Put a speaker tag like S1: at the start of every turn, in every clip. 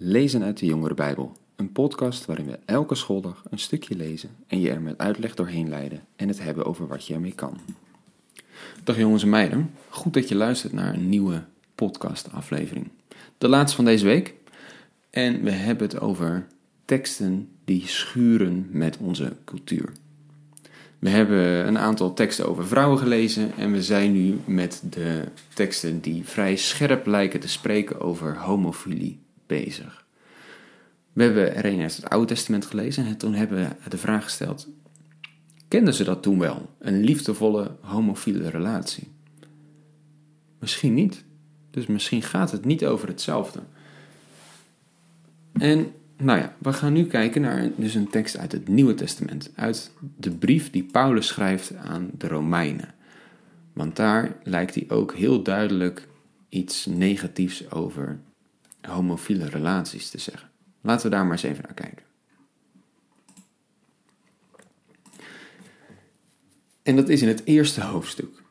S1: Lezen uit de Jongere Bijbel, een podcast waarin we elke schooldag een stukje lezen en je er met uitleg doorheen leiden en het hebben over wat je ermee kan. Dag jongens en meiden, goed dat je luistert naar een nieuwe podcastaflevering. De laatste van deze week en we hebben het over teksten die schuren met onze cultuur. We hebben een aantal teksten over vrouwen gelezen en we zijn nu met de teksten die vrij scherp lijken te spreken over homofilie bezig. We hebben er uit het Oude Testament gelezen en toen hebben we de vraag gesteld: kenden ze dat toen wel, een liefdevolle homofiele relatie? Misschien niet. Dus misschien gaat het niet over hetzelfde. En nou ja, we gaan nu kijken naar dus een tekst uit het Nieuwe Testament, uit de brief die Paulus schrijft aan de Romeinen. Want daar lijkt hij ook heel duidelijk iets negatiefs over homofiele relaties te zeggen. Laten we daar maar eens even naar kijken. En dat is in het eerste hoofdstuk.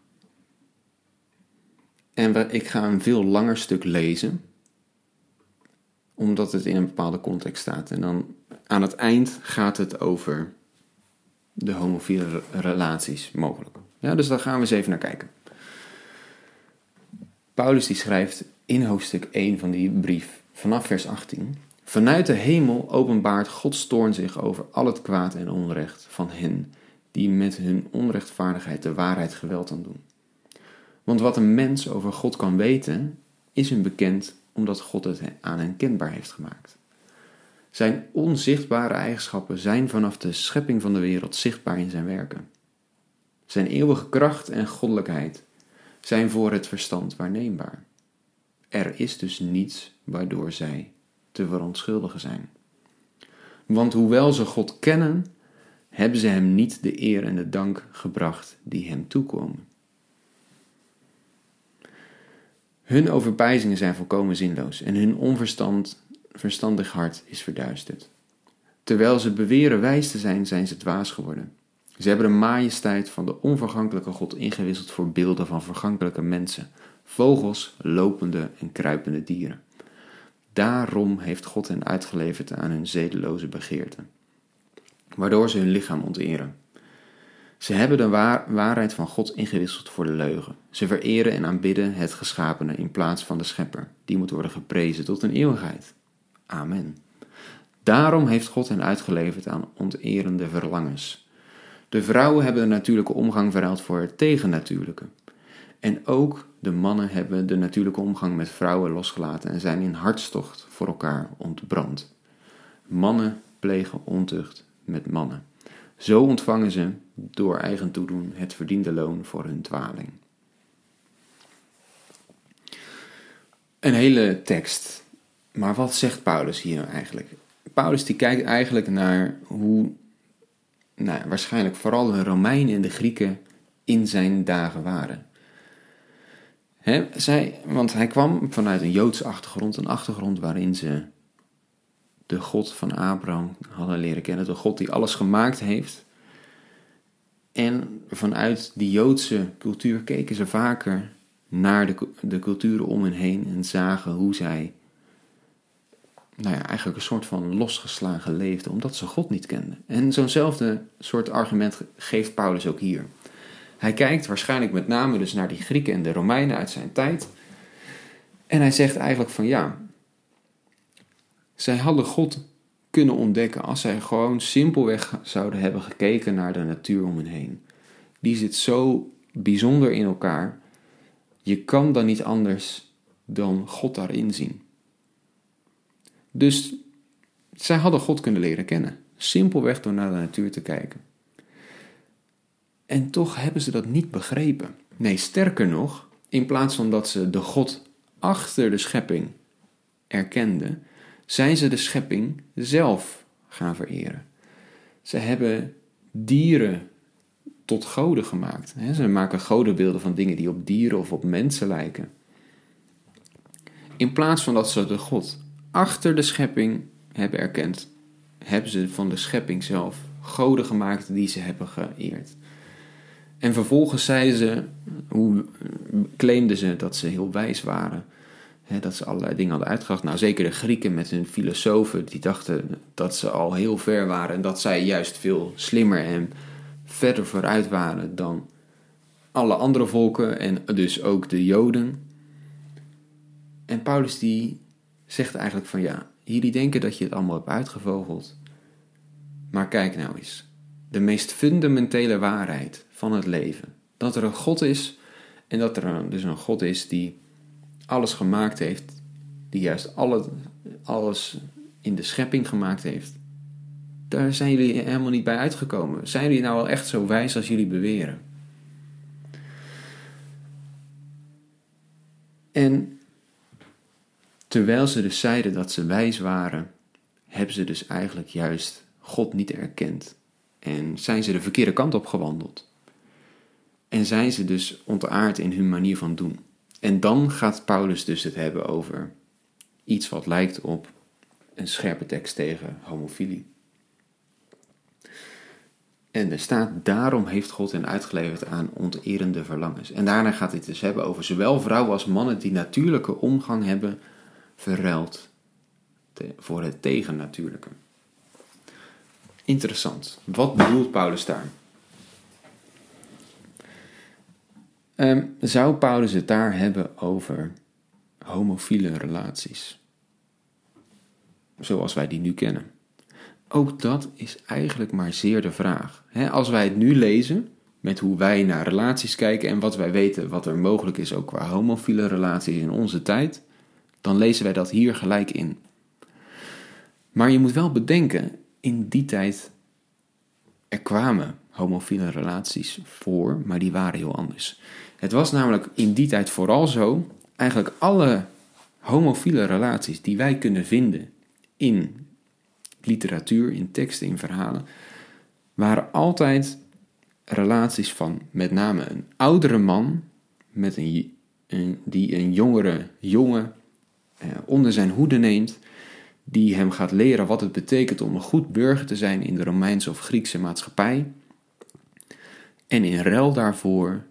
S1: En ik ga een veel langer stuk lezen, omdat het in een bepaalde context staat. En dan aan het eind gaat het over de homofiele relaties mogelijk. Ja, dus daar gaan we eens even naar kijken. Paulus die schrijft in hoofdstuk 1 van die brief, vanaf vers 18. Vanuit de hemel openbaart Gods toorn zich over al het kwaad en onrecht van hen die met hun onrechtvaardigheid de waarheid geweld aan doen. Want wat een mens over God kan weten, is hun bekend omdat God het aan hen kenbaar heeft gemaakt. Zijn onzichtbare eigenschappen zijn vanaf de schepping van de wereld zichtbaar in zijn werken. Zijn eeuwige kracht en goddelijkheid zijn voor het verstand waarneembaar. Er is dus niets waardoor zij te verontschuldigen zijn. Want hoewel ze God kennen, hebben ze hem niet de eer en de dank gebracht die hem toekomen. Hun overpijzingen zijn volkomen zinloos en hun onverstand, hart is verduisterd. Terwijl ze beweren wijs te zijn, zijn ze dwaas geworden. Ze hebben de majesteit van de onvergankelijke God ingewisseld voor beelden van vergankelijke mensen, vogels, lopende en kruipende dieren. Daarom heeft God hen uitgeleverd aan hun zedeloze begeerten, waardoor ze hun lichaam onteren. Ze hebben de waarheid van God ingewisseld voor de leugen. Ze vereren en aanbidden het geschapene in plaats van de schepper, die moet worden geprezen tot een eeuwigheid. Amen. Daarom heeft God hen uitgeleverd aan onterende verlangens. De vrouwen hebben de natuurlijke omgang verruild voor het tegennatuurlijke. En ook de mannen hebben de natuurlijke omgang met vrouwen losgelaten en zijn in hartstocht voor elkaar ontbrand. Mannen plegen ontucht met mannen. Zo ontvangen ze door eigen toedoen het verdiende loon voor hun dwaling. Een hele tekst. Maar wat zegt Paulus hier eigenlijk? Paulus die kijkt eigenlijk naar hoe, nou, waarschijnlijk vooral de Romeinen en de Grieken in zijn dagen waren zij, want hij kwam vanuit een Joodse achtergrond, een achtergrond waarin ze de God van Abraham hadden leren kennen, de God die alles gemaakt heeft. En vanuit die Joodse cultuur keken ze vaker naar de, de culturen om hen heen en zagen hoe zij nou ja, eigenlijk een soort van losgeslagen leefden, omdat ze God niet kenden. En zo'nzelfde soort argument geeft Paulus ook hier. Hij kijkt waarschijnlijk met name dus naar die Grieken en de Romeinen uit zijn tijd. En hij zegt eigenlijk van ja, zij hadden God kunnen ontdekken als zij gewoon simpelweg zouden hebben gekeken naar de natuur om hen heen. Die zit zo bijzonder in elkaar. Je kan dan niet anders dan God daarin zien. Dus zij hadden God kunnen leren kennen. Simpelweg door naar de natuur te kijken. En toch hebben ze dat niet begrepen. Nee, sterker nog, in plaats van dat ze de God achter de schepping erkenden, zijn ze de schepping zelf gaan vereren. Ze hebben dieren tot goden gemaakt. Ze maken godenbeelden van dingen die op dieren of op mensen lijken. In plaats van dat ze de God achter de schepping hebben erkend, hebben ze van de schepping zelf goden gemaakt die ze hebben geëerd. En vervolgens zeiden ze, hoe claimden ze dat ze heel wijs waren. dat ze allerlei dingen hadden uitgedacht. Nou, zeker de Grieken met hun filosofen, die dachten dat ze al heel ver waren en dat zij juist veel slimmer en verder vooruit waren dan alle andere volken en dus ook de Joden. En Paulus die zegt eigenlijk van ja, jullie denken dat je het allemaal hebt uitgevogeld. Maar kijk nou eens, de meest fundamentele waarheid van het leven. Dat er een God is en dat er dus een God is die alles gemaakt heeft, die juist alle, alles in de schepping gemaakt heeft. Daar zijn jullie helemaal niet bij uitgekomen. Zijn jullie nou wel echt zo wijs als jullie beweren? En terwijl ze dus zeiden dat ze wijs waren, hebben ze dus eigenlijk juist God niet erkend. En zijn ze de verkeerde kant op gewandeld. En zijn ze dus ontaard in hun manier van doen. En dan gaat Paulus dus het hebben over iets wat lijkt op een scherpe tekst tegen homofilie. En er staat, daarom heeft God hen uitgeleverd aan onterende verlangens. En daarna gaat hij het dus hebben over zowel vrouwen als mannen die natuurlijke omgang hebben verruild voor het tegennatuurlijke. Interessant. Wat bedoelt Paulus daar? Ehm, zou Paulus het daar hebben over homofiele relaties? Zoals wij die nu kennen. Ook dat is eigenlijk maar zeer de vraag. als wij het nu lezen, met hoe wij naar relaties kijken en wat wij weten wat er mogelijk is ook qua homofiele relaties in onze tijd, dan lezen wij dat hier gelijk in. Maar je moet wel bedenken, in die tijd er kwamen homofiele relaties voor, maar die waren heel anders. Het was namelijk in die tijd vooral zo, eigenlijk alle homofiele relaties die wij kunnen vinden in literatuur, in teksten, in verhalen, waren altijd relaties van met name een oudere man met een, een die een jongere jongen eh, onder zijn hoede neemt, die hem gaat leren wat het betekent om een goed burger te zijn in de Romeinse of Griekse maatschappij. En in ruil daarvoor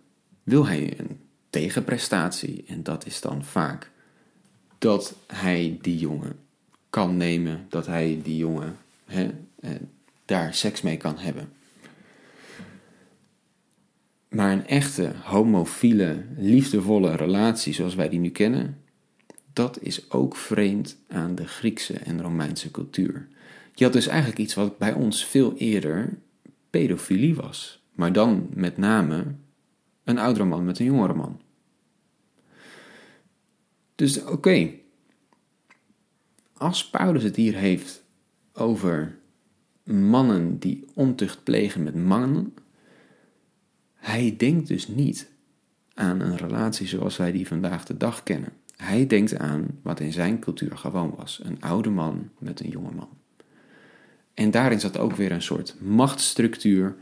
S1: wil hij een tegenprestatie. En dat is dan vaak dat hij die jongen kan nemen, dat hij die jongen eh, daar seks mee kan hebben. Maar een echte homofiele, liefdevolle relatie zoals wij die nu kennen, dat is ook vreemd aan de Griekse en Romeinse cultuur. Je had dus eigenlijk iets wat bij ons veel eerder pedofilie was, maar dan met name een oudere man met een jongere man. Dus oké, als Paulus het hier heeft over mannen die ontucht plegen met mannen, hij denkt dus niet aan een relatie zoals wij die vandaag de dag kennen. Hij denkt aan wat in zijn cultuur gewoon was: een oude man met een jonge man. En daarin zat ook weer een soort machtsstructuur.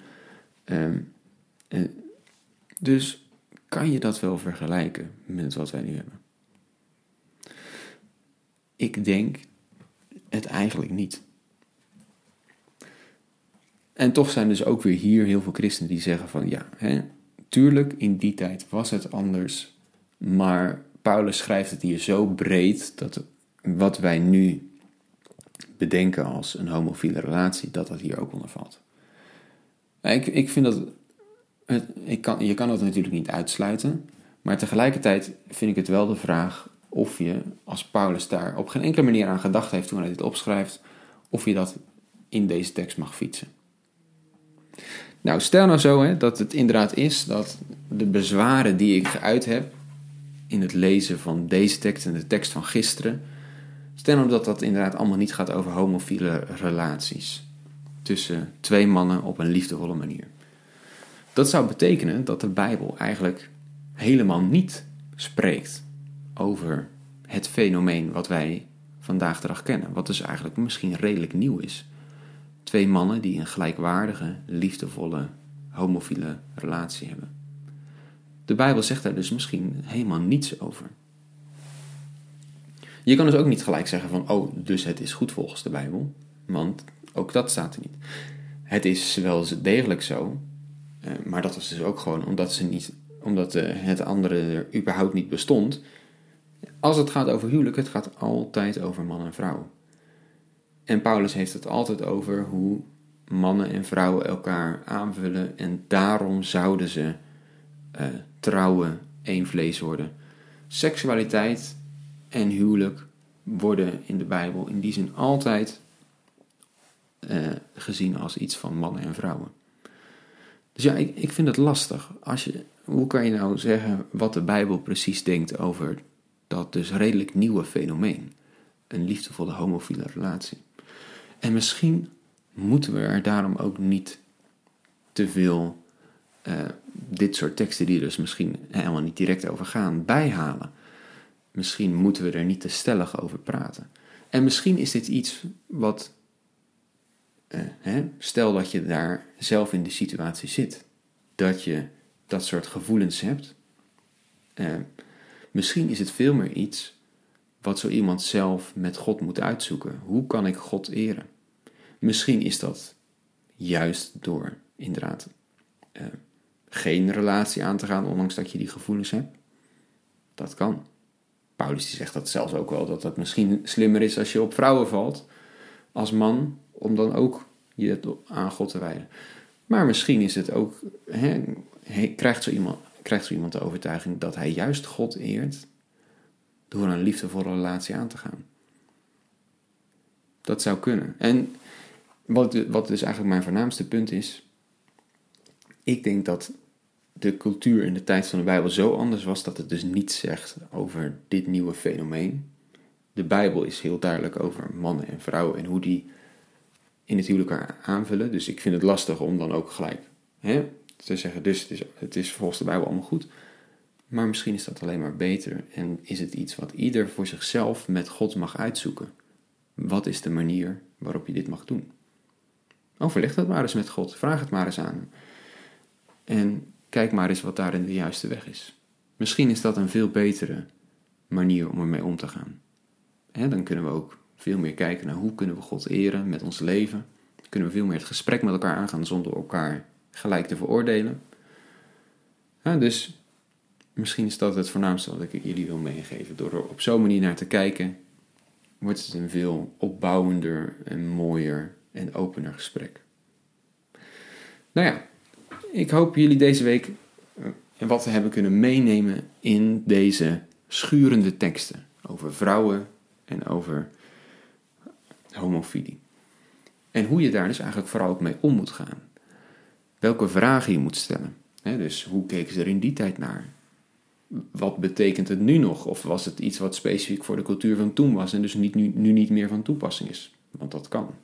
S1: Ehm, eh, dus kan je dat wel vergelijken met wat wij nu hebben? Ik denk het eigenlijk niet. En toch zijn dus ook weer hier heel veel christenen die zeggen van ja, hè, tuurlijk in die tijd was het anders, maar Paulus schrijft het hier zo breed dat wat wij nu bedenken als een homofiele relatie, dat dat hier ook onder valt. Ik, ik vind dat ik kan, je kan dat natuurlijk niet uitsluiten. Maar tegelijkertijd vind ik het wel de vraag of je, als Paulus daar op geen enkele manier aan gedacht heeft toen hij dit opschrijft, of je dat in deze tekst mag fietsen. Nou, stel nou zo hè, dat het inderdaad is dat de bezwaren die ik geuit heb in het lezen van deze tekst en de tekst van gisteren, stel nou dat dat inderdaad allemaal niet gaat over homofiele relaties tussen twee mannen op een liefdevolle manier. Dat zou betekenen dat de Bijbel eigenlijk helemaal niet spreekt over het fenomeen wat wij vandaag de dag kennen. Wat dus eigenlijk misschien redelijk nieuw is. Twee mannen die een gelijkwaardige, liefdevolle, homofiele relatie hebben. De Bijbel zegt daar dus misschien helemaal niets over. Je kan dus ook niet gelijk zeggen van, oh, dus het is goed volgens de Bijbel. Want ook dat staat er niet. Het is wel degelijk zo eh, maar dat was dus ook gewoon omdat, ze niet, omdat uh, het andere er überhaupt niet bestond. Als het gaat over huwelijk, het gaat altijd over man en vrouw. En Paulus heeft het altijd over hoe mannen en vrouwen elkaar aanvullen en daarom zouden ze uh, trouwen, één vlees worden. Seksualiteit en huwelijk worden in de Bijbel in die zin altijd uh, gezien als iets van mannen en vrouwen. Dus ja, ik, ik vind het lastig. Als je, hoe kan je nou zeggen wat de Bijbel precies denkt over dat dus redelijk nieuwe fenomeen? Een liefdevolle homofiele relatie. En misschien moeten we er daarom ook niet te veel uh, dit soort teksten, die dus misschien helemaal niet direct over gaan, bijhalen. Misschien moeten we er niet te stellig over praten. En misschien is dit iets wat, uh, hè, stel dat je daar zelf in de situatie zit, dat je dat soort gevoelens hebt. Uh, misschien is het veel meer iets wat zo iemand zelf met God moet uitzoeken. Hoe kan ik God eren? Misschien is dat juist door inderdaad uh, geen relatie aan te gaan, ondanks dat je die gevoelens hebt. Dat kan. Paulus die zegt dat zelfs ook wel, dat het misschien slimmer is als je op vrouwen valt als man, om dan ook je aan God te wijden. Maar misschien is het ook, krijgt, zo iemand, krijgt zo iemand de overtuiging dat hij juist God eert door een liefdevolle relatie aan te gaan. Dat zou kunnen. En wat, wat dus eigenlijk mijn voornaamste punt is, ik denk dat de cultuur in de tijd van de Bijbel zo anders was dat het dus niets zegt over dit nieuwe fenomeen. De Bijbel is heel duidelijk over mannen en vrouwen en hoe die in het huwelijk aanvullen. Dus ik vind het lastig om dan ook gelijk hè, te zeggen, dus het is, het is volgens de Bijbel allemaal goed. Maar misschien is dat alleen maar beter en is het iets wat ieder voor zichzelf met God mag uitzoeken. Wat is de manier waarop je dit mag doen? Overleg dat maar eens met God. Vraag het maar eens aan hem. En kijk maar eens wat daarin de juiste weg is. Misschien is dat een veel betere manier om ermee om te gaan. En dan kunnen we ook veel meer kijken naar hoe kunnen we God eren met ons leven. Kunnen we veel meer het gesprek met elkaar aangaan zonder elkaar gelijk te veroordelen. Dus misschien is dat het voornaamste wat ik jullie wil meegeven. Door er op zo'n manier naar te kijken, wordt het een veel opbouwender en mooier en opener gesprek. Nou ja, ik hoop jullie deze week uh, wat hebben kunnen meenemen in deze schurende teksten over vrouwen en over homofilie. En hoe je daar dus eigenlijk vooral ook mee om moet gaan. Welke vragen je moet stellen. dus hoe keken ze er in die tijd naar? Wat betekent het nu nog? Of was het iets wat specifiek voor de cultuur van toen was en dus niet, nu, nu niet meer van toepassing is? Want dat kan.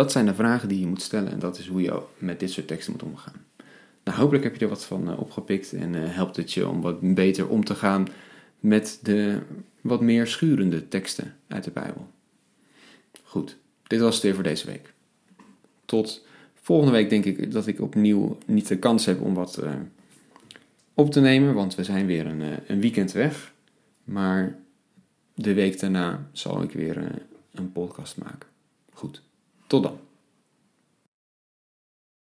S1: Dat zijn de vragen die je moet stellen en dat is hoe je met dit soort teksten moet omgaan. Nou, hopelijk heb je er wat van eh, opgepikt en uh, helpt het je om wat beter om te gaan met de wat meer schurende teksten uit de Bijbel. Goed, dit was het weer voor deze week. Tot volgende week denk ik dat ik opnieuw niet de kans heb om wat uh, op te nemen, want we zijn weer een weekend weg. Maar de week daarna zal ik weer een podcast maken. Goed. Tot dan.